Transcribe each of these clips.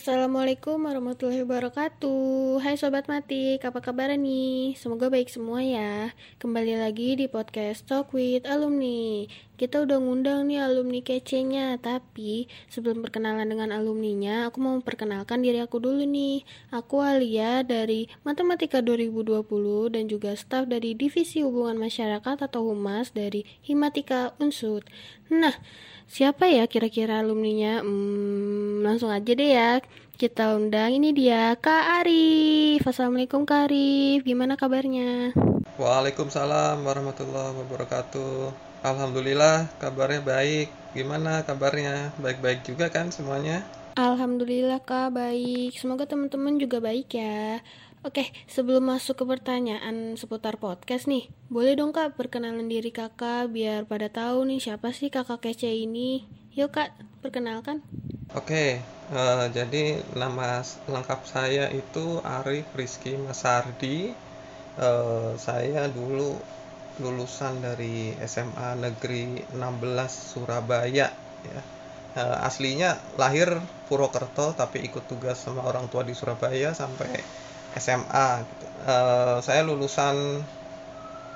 Assalamualaikum warahmatullahi wabarakatuh. Hai Sobat Matik, apa kabar nih? Semoga baik semua ya. Kembali lagi di podcast Talk with Alumni Kita udah ngundang nih alumni kecenya Tapi sebelum perkenalan dengan alumninya Aku mau memperkenalkan diri aku dulu nih Aku Alia dari Matematika 2020 Dan juga staf dari Divisi Hubungan Masyarakat atau Humas dari Himatika Unsud Nah, Siapa ya kira-kira alumninya? Hmm, langsung aja deh ya. Kita undang ini dia Kak Arif. Assalamualaikum Kak Arif. Gimana kabarnya? Waalaikumsalam warahmatullahi wabarakatuh. Alhamdulillah kabarnya baik. Gimana kabarnya? Baik-baik juga kan semuanya? Alhamdulillah Kak baik. Semoga teman-teman juga baik ya. Oke, sebelum masuk ke pertanyaan seputar podcast nih, boleh dong kak perkenalan diri kakak biar pada tahu nih siapa sih kakak kece ini. Yuk kak, perkenalkan. Oke, uh, jadi nama lengkap saya itu Arif Rizky Masardi. Uh, saya dulu lulusan dari SMA Negeri 16 Surabaya ya. Uh, aslinya lahir Purwokerto tapi ikut tugas sama orang tua di Surabaya sampai SMA gitu. uh, saya lulusan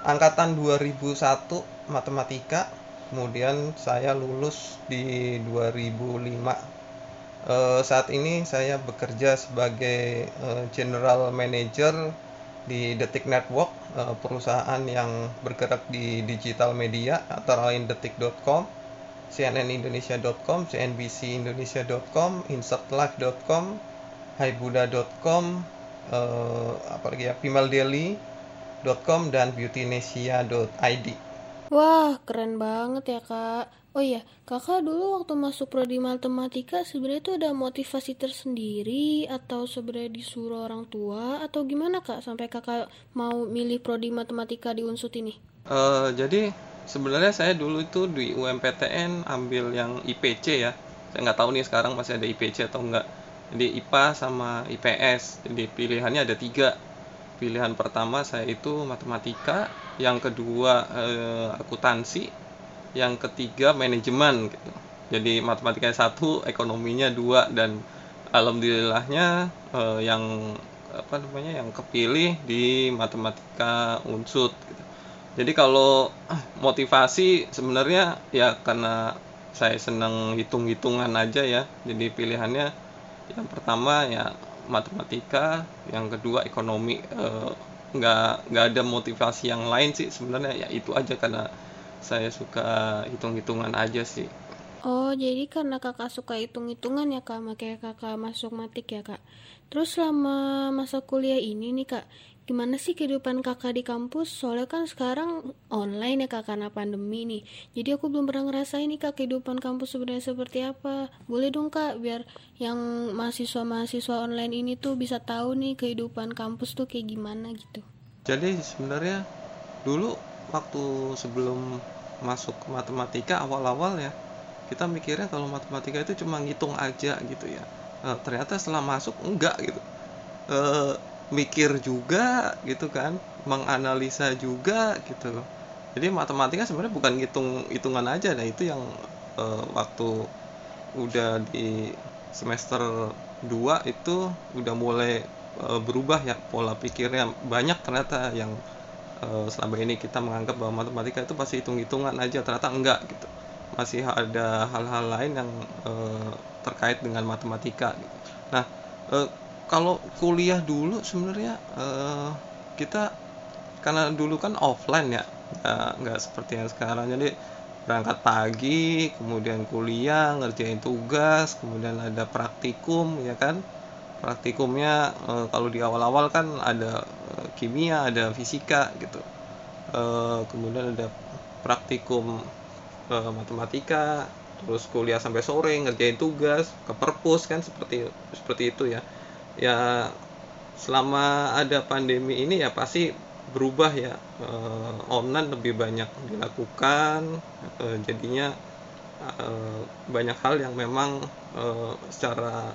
angkatan 2001 matematika kemudian saya lulus di 2005 uh, eh, saat ini saya bekerja sebagai uh, general manager di Detik Network uh, perusahaan yang bergerak di digital media antara lain detik.com cnnindonesia.com cnbcindonesia.com insertlife.com highbuddha.com uh, apa lagi ya femaledaily.com dan beautynesia.id Wah, keren banget ya kak. Oh iya, kakak dulu waktu masuk prodi matematika sebenarnya itu ada motivasi tersendiri atau sebenarnya disuruh orang tua atau gimana kak sampai kakak mau milih prodi matematika di unsut ini? Uh, jadi sebenarnya saya dulu itu di UMPTN ambil yang IPC ya. Saya nggak tahu nih sekarang masih ada IPC atau enggak jadi IPA sama IPS jadi pilihannya ada tiga pilihan pertama saya itu matematika yang kedua eh, akuntansi. Yang ketiga manajemen gitu. Jadi matematika satu ekonominya dua dan alhamdulillahnya eh, yang apa namanya yang kepilih di matematika unsut gitu. jadi kalau ah, motivasi sebenarnya ya karena saya senang hitung-hitungan aja ya. Jadi pilihannya yang pertama ya matematika yang kedua ekonomi eh, nggak nggak ada motivasi yang lain sih sebenarnya. Ya itu aja karena saya suka hitung-hitungan aja sih. Oh, jadi karena kakak suka hitung-hitungan ya kak, makanya kakak masuk matik ya kak. Terus selama masa kuliah ini nih kak, gimana sih kehidupan kakak di kampus? Soalnya kan sekarang online ya kak karena pandemi nih. Jadi aku belum pernah ngerasain nih kak kehidupan kampus sebenarnya seperti apa. Boleh dong kak biar yang mahasiswa-mahasiswa online ini tuh bisa tahu nih kehidupan kampus tuh kayak gimana gitu. Jadi sebenarnya dulu waktu sebelum masuk ke matematika awal-awal ya kita mikirnya kalau matematika itu cuma ngitung aja gitu ya. E, ternyata setelah masuk enggak gitu. E, mikir juga gitu kan menganalisa juga gitu jadi matematika sebenarnya bukan hitung hitungan aja nah itu yang uh, waktu udah di semester 2 itu udah mulai uh, berubah ya pola pikirnya. Banyak ternyata yang uh, selama ini kita menganggap bahwa matematika itu pasti hitung-hitungan aja ternyata enggak gitu. Masih ada hal-hal lain yang terkait dengan matematika. Gitu. nah kalau kuliah dulu sebenarnya uh, kita karena dulu kan offline ya nggak seperti yang sekarang. Jadi berangkat pagi kemudian kuliah ngerjain tugas kemudian ada praktikum ya kan? Praktikumnya e, kalau di awal-awal kan ada e, kimia ada fisika gitu. E, kemudian ada praktikum e, matematika terus kuliah sampai sore ngerjain tugas ke perpus kan seperti seperti itu ya ya selama ada pandemi ini ya pasti berubah ya. Uh, online lebih banyak dilakukan uh, jadinya uh, banyak hal yang memang uh, secara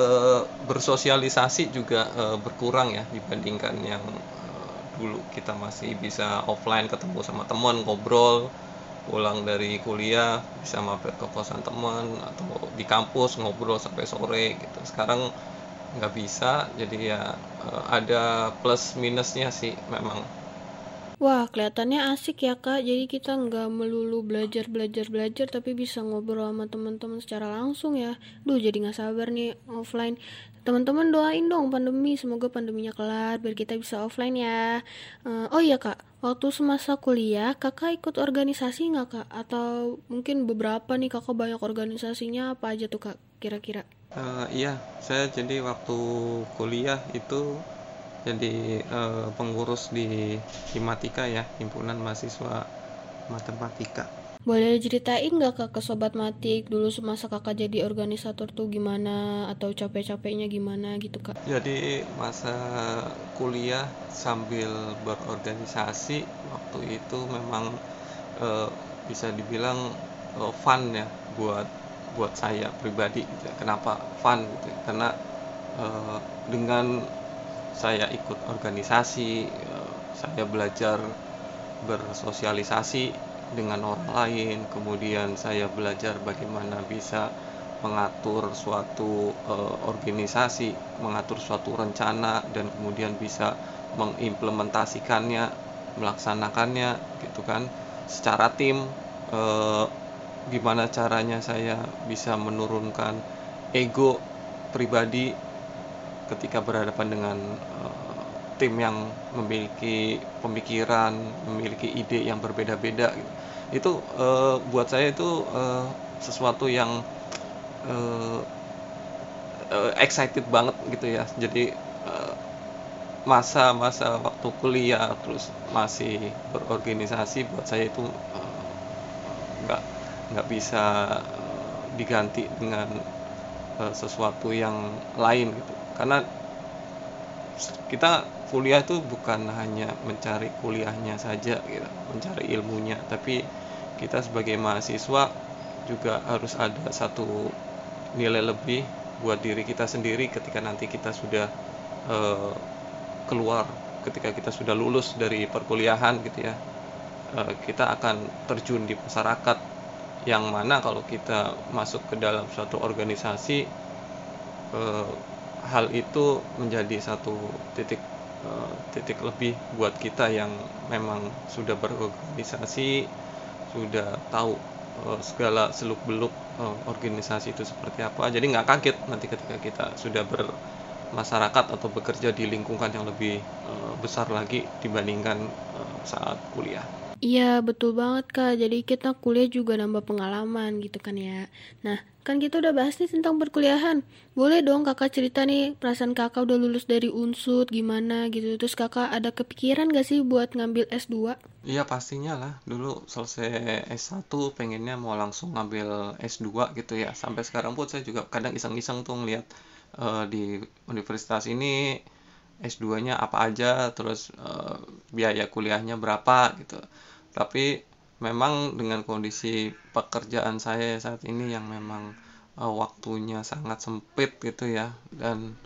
uh, bersosialisasi juga uh, berkurang ya dibandingkan yang uh, dulu. Kita masih bisa offline ketemu sama teman ngobrol pulang dari kuliah bisa mampir ke kosan teman atau di kampus ngobrol sampai sore gitu. Sekarang nggak bisa jadi ya eh, ada plus minusnya sih memang Wah, kelihatannya asik ya kak. Jadi kita nggak melulu belajar belajar belajar, tapi bisa ngobrol sama teman-teman secara langsung ya. Duh, jadi nggak sabar nih offline. Teman-teman doain dong pandemi, semoga pandeminya kelar biar kita bisa offline ya. Eh, oh iya kak, waktu semasa kuliah kakak ikut organisasi nggak kak? Atau mungkin beberapa nih kakak banyak organisasinya apa aja tuh kak? Kira-kira? Eh, iya saya jadi waktu kuliah itu jadi eh, pengurus di Himatika ya himpunan mahasiswa matematika Boleh ceritain nggak kak ke Sobat Matik dulu semasa kakak jadi organisator tuh gimana? Atau capek-capeknya gimana gitu kak? jadi masa kuliah sambil berorganisasi waktu itu memang eh, bisa dibilang eh, fun ya buat buat saya pribadi gitu kenapa fun gitu karena eh, dengan saya ikut organisasi eh, saya belajar bersosialisasi dengan orang lain kemudian saya belajar bagaimana bisa mengatur suatu eh, organisasi mengatur suatu rencana dan kemudian bisa mengimplementasikannya melaksanakannya gitu kan. Secara tim eh, gimana caranya saya bisa menurunkan ego pribadi ketika berhadapan dengan uh, tim yang memiliki pemikiran, memiliki ide yang berbeda-beda gitu. Itu uh, buat saya itu uh, sesuatu yang uh, uh, excited banget gitu ya. Jadi masa-masa waktu kuliah terus masih berorganisasi buat saya itu nggak uh, nggak bisa uh, diganti dengan uh, sesuatu yang lain gitu karena kita kuliah itu bukan hanya mencari kuliahnya saja gitu, mencari ilmunya, tapi kita sebagai mahasiswa juga harus ada satu nilai lebih buat diri kita sendiri ketika nanti kita sudah uh, keluar, ketika kita sudah lulus dari perkuliahan gitu ya, uh, kita akan terjun di masyarakat yang mana kalau kita masuk ke dalam suatu organisasi uh, hal itu menjadi satu titik uh, titik lebih buat kita yang memang sudah berorganisasi sudah tahu uh, segala seluk beluk uh, organisasi itu seperti apa jadi nggak kaget nanti ketika kita sudah bermasyarakat atau bekerja di lingkungan yang lebih uh, besar lagi dibandingkan uh, saat kuliah Iya, betul banget Kak. Jadi kita kuliah juga nambah pengalaman gitu kan ya. Nah, kan kita udah bahas nih tentang perkuliahan. Boleh dong Kakak cerita nih perasaan Kakak udah lulus dari Unsud gimana gitu. Terus Kakak ada kepikiran gak sih buat ngambil S2? Iya pastinya lah. Dulu selesai S1 pengennya mau langsung ngambil S2 gitu ya. Sampai sekarang pun saya juga kadang iseng-iseng tuh ngeliat uh, di universitas ini S2-nya apa aja, terus uh, biaya kuliahnya berapa gitu. Tapi memang dengan kondisi pekerjaan saya saat ini yang memang uh, waktunya sangat sempit gitu ya dan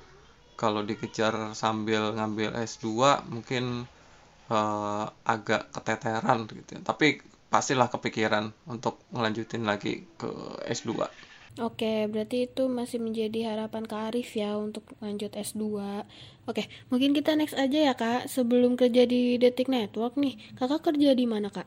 kalau dikejar sambil ngambil S2 mungkin uh, agak keteteran gitu ya. Tapi pastilah kepikiran untuk ngelanjutin lagi ke S2. Oke, berarti itu masih menjadi harapan Kak Arif ya untuk lanjut S2. Oke, mungkin kita next aja ya Kak. Sebelum kerja di Detik Network nih, Kakak kerja di mana Kak?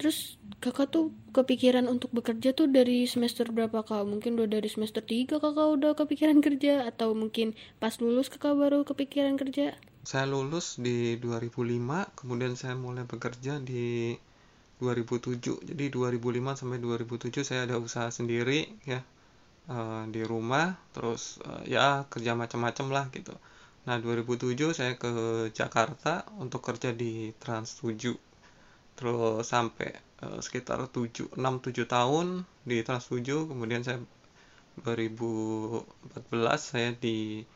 Terus Kakak tuh kepikiran untuk bekerja tuh dari semester berapa Kak? Mungkin udah dari semester 3 Kakak udah kepikiran kerja atau mungkin pas lulus Kakak baru kepikiran kerja? Saya lulus di 2005, kemudian saya mulai bekerja di 2007. Jadi 2005 sampai 2007 saya ada usaha sendiri ya uh, di rumah terus uh, ya kerja macam-macam lah gitu nah 2007 saya ke Jakarta untuk kerja di Trans 7 terus sampai uh, sekitar 7 6 7 tahun di Trans 7 kemudian saya 2014 saya di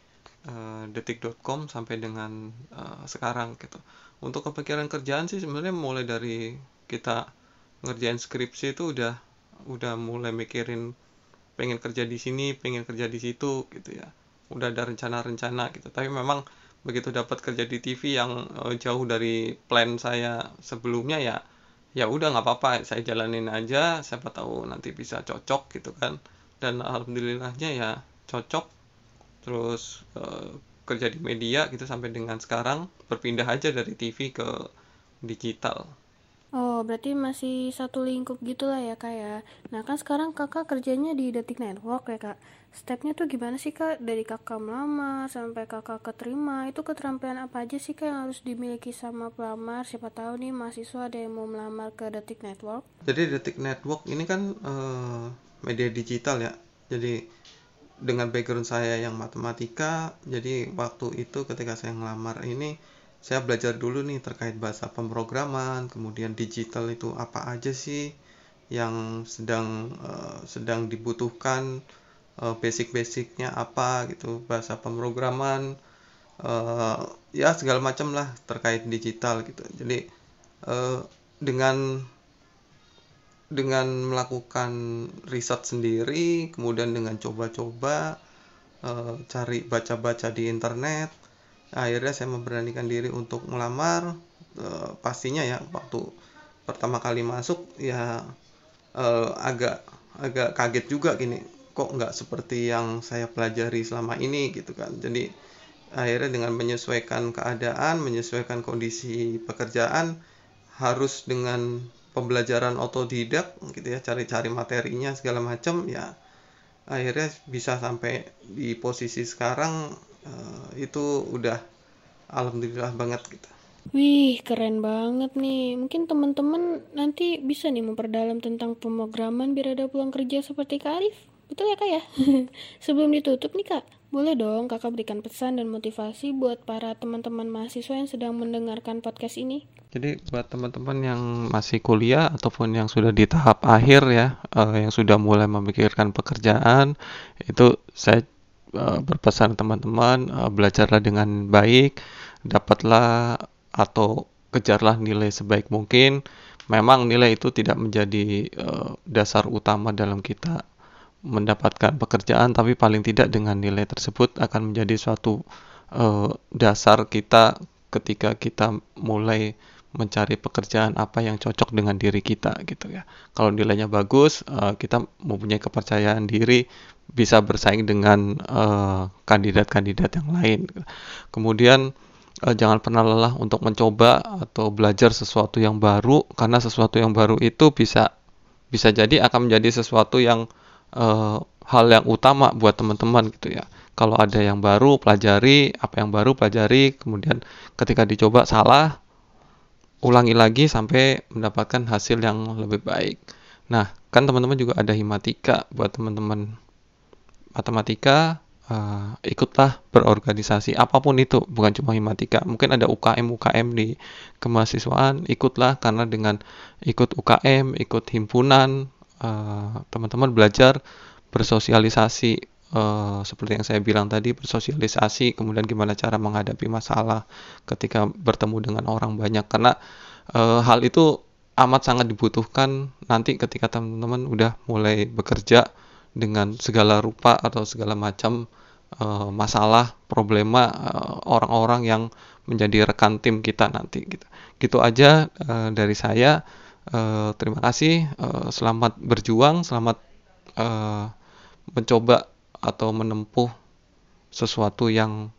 uh, detik.com sampai dengan uh, sekarang gitu. Untuk kepikiran kerjaan sih sebenarnya mulai dari kita ngerjain skripsi itu udah udah mulai mikirin pengen kerja di sini pengen kerja di situ gitu ya. Udah ada rencana-rencana gitu. Tapi memang begitu dapat kerja di TV yang uh, jauh dari plan saya sebelumnya ya ya udah nggak apa-apa saya jalanin aja siapa tahu nanti bisa cocok gitu kan. Dan alhamdulillahnya ya cocok. Terus uh, kerja di media gitu sampai dengan sekarang berpindah aja dari TV ke digital Oh, berarti masih satu lingkup gitu lah ya kak ya. Nah kan sekarang kakak kerjanya di Detik Network ya kak. Stepnya tuh gimana sih kak? Dari kakak melamar sampai kakak keterima, itu keterampilan apa aja sih kak yang harus dimiliki sama pelamar? Siapa tahu nih mahasiswa ada yang mau melamar ke Detik Network. Jadi Detik Network ini kan uh, media digital ya. Jadi dengan background saya yang matematika, jadi waktu itu ketika saya ngelamar ini saya belajar dulu nih terkait bahasa pemrograman kemudian digital itu apa aja sih yang sedang uh, sedang dibutuhkan uh, basic-basicnya apa gitu bahasa pemrograman uh, ya segala macam lah terkait digital gitu. Jadi uh, dengan dengan melakukan riset sendiri kemudian dengan coba-coba uh, cari baca-baca di internet akhirnya saya memberanikan diri untuk melamar e, pastinya ya waktu pertama kali masuk ya e, agak agak kaget juga gini kok nggak seperti yang saya pelajari selama ini? Gitu kan. Jadi akhirnya dengan menyesuaikan keadaan menyesuaikan kondisi pekerjaan harus dengan pembelajaran otodidak gitu ya cari-cari materinya segala macam ya akhirnya bisa sampai di posisi sekarang uh, itu udah alhamdulillah banget gitu. Wih, keren banget nih. Mungkin teman-teman nanti bisa nih memperdalam tentang pemrograman biar ada pulang kerja seperti Kak Arif. Betul ya Kak ya? Sebelum ditutup nih Kak, boleh dong Kakak berikan pesan dan motivasi buat para teman-teman mahasiswa yang sedang mendengarkan podcast ini. Jadi buat teman-teman yang masih kuliah ataupun yang sudah di tahap akhir ya, uh, yang sudah mulai memikirkan pekerjaan, itu saya uh, berpesan teman-teman uh, belajarlah dengan baik, dapatlah atau kejarlah nilai sebaik mungkin. Memang nilai itu tidak menjadi uh, dasar utama dalam kita mendapatkan pekerjaan, tapi paling tidak dengan nilai tersebut akan menjadi suatu dasar kita ketika kita mulai mencari pekerjaan apa yang cocok dengan diri kita gitu ya. Kalau nilainya bagus, uh, kita mempunyai kepercayaan diri bisa bersaing dengan eh, kandidat-kandidat uh, yang lain. Kemudian uh, jangan pernah lelah untuk mencoba atau belajar sesuatu yang baru karena sesuatu yang baru itu bisa bisa jadi akan menjadi sesuatu yang uh, hal yang utama buat teman-teman gitu ya. Kalau ada yang baru pelajari, apa yang baru pelajari, kemudian ketika dicoba salah, ulangi lagi sampai mendapatkan hasil yang lebih baik. Nah, kan teman-teman juga ada himatika. Buat teman-teman matematika uh, ikutlah berorganisasi apa pun itu. Bukan cuma himatika. Mungkin ada UKM UKM di kemahasiswaan. Ikutlah karena dengan ikut UKM ikut himpunan eh, teman-teman uh, belajar bersosialisasi uh, seperti yang saya bilang tadi bersosialisasi kemudian gimana cara menghadapi masalah ketika bertemu dengan orang banyak. Karena uh, hal itu amat sangat dibutuhkan nanti ketika teman-teman udah mulai bekerja dengan segala rupa atau segala macam uh, masalah problema orang-orang uh, yang menjadi rekan tim kita nanti gitu. Gitu aja uh, dari saya. Uh, terima kasih. Uh, selamat berjuang selamat uh, mencoba atau menempuh sesuatu yang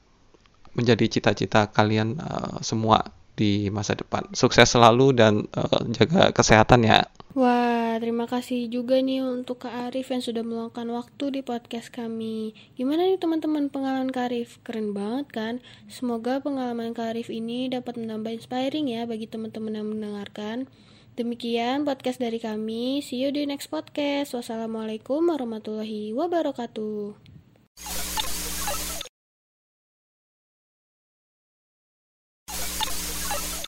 menjadi cita-cita kalian uh, semua di masa depan. Sukses selalu dan uh, jaga kesehatan ya. Wah, terima kasih juga nih untuk Kak Arif yang sudah meluangkan waktu di podcast kami. Gimana nih teman-teman pengalaman Kak Arif? Keren banget kan? Semoga pengalaman Kak Arif ini dapat menambah inspiring ya bagi teman-teman yang mendengarkan. Demikian podcast dari kami. See you di next podcast. Wassalamualaikum warahmatullahi wabarakatuh.